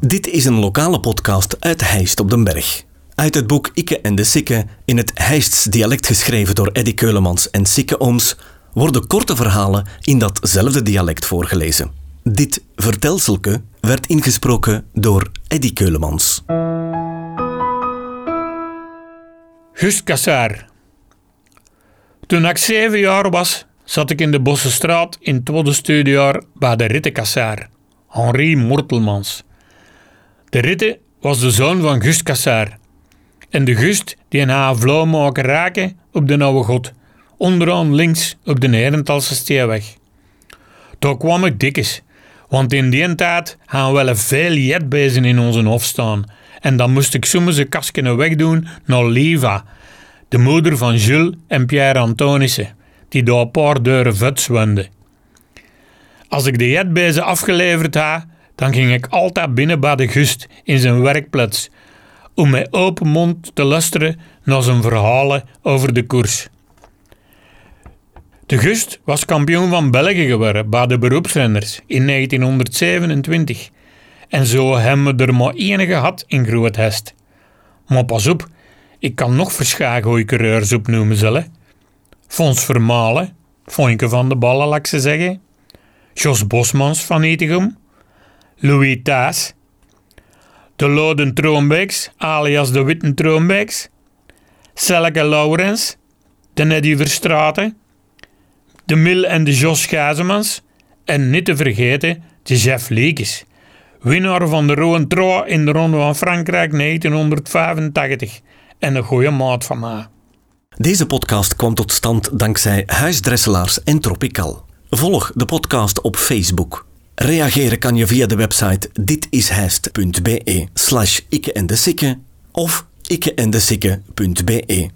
Dit is een lokale podcast uit Heist op den Berg. Uit het boek Ikke en de Sikke, in het Heists dialect geschreven door Eddy Keulemans en Sikke Ooms, worden korte verhalen in datzelfde dialect voorgelezen. Dit vertelselke werd ingesproken door Eddy Keulemans. Gust Kassaar. Toen ik zeven jaar was, zat ik in de Bossenstraat in het tweede studiejaar bij de Rittenkassaar, Henri Mortelmans. De Ritte was de zoon van Gust Kassaar. En de Gust die een haar maken raken op de oude god, onderaan links op de Herentalse Steeweg. Daar kwam ik dikkes, want in die tijd gaan we wel veel jetbezen in onze hof staan. En dan moest ik soms een kastje wegdoen naar Liva, de moeder van Jules en Pierre Antonissen, die door een paar deuren vet zwemde. Als ik de jetbezen afgeleverd had, dan ging ik altijd binnen bij de gust in zijn werkplaats, om met open mond te luisteren naar zijn verhalen over de koers. De Gust was kampioen van België geworden bij de beroepsrenners in 1927 en zo hebben we er maar één gehad in Groot-Hest. Maar pas op, ik kan nog verschagen coureurs opnoemen zullen. Fons Vermalen, Fonke van de Ballen, laat ik ze zeggen. Jos Bosmans van Etegem. Louis Thijs. De Loden Troonbeeks, alias de Witten Troonbeeks. Selke Laurens. De Neddy Verstraten. De Mil en de Jos Gazemans. En niet te vergeten de Jeff Leekes. Winnaar van de Rode Trois in de Ronde van Frankrijk 1985. En een goede maat van mij. Deze podcast kwam tot stand dankzij Huisdresselaars en Tropical. Volg de podcast op Facebook. Reageren kan je via de website ditishijst.be slash ikke en de of ikkeendesikke.be.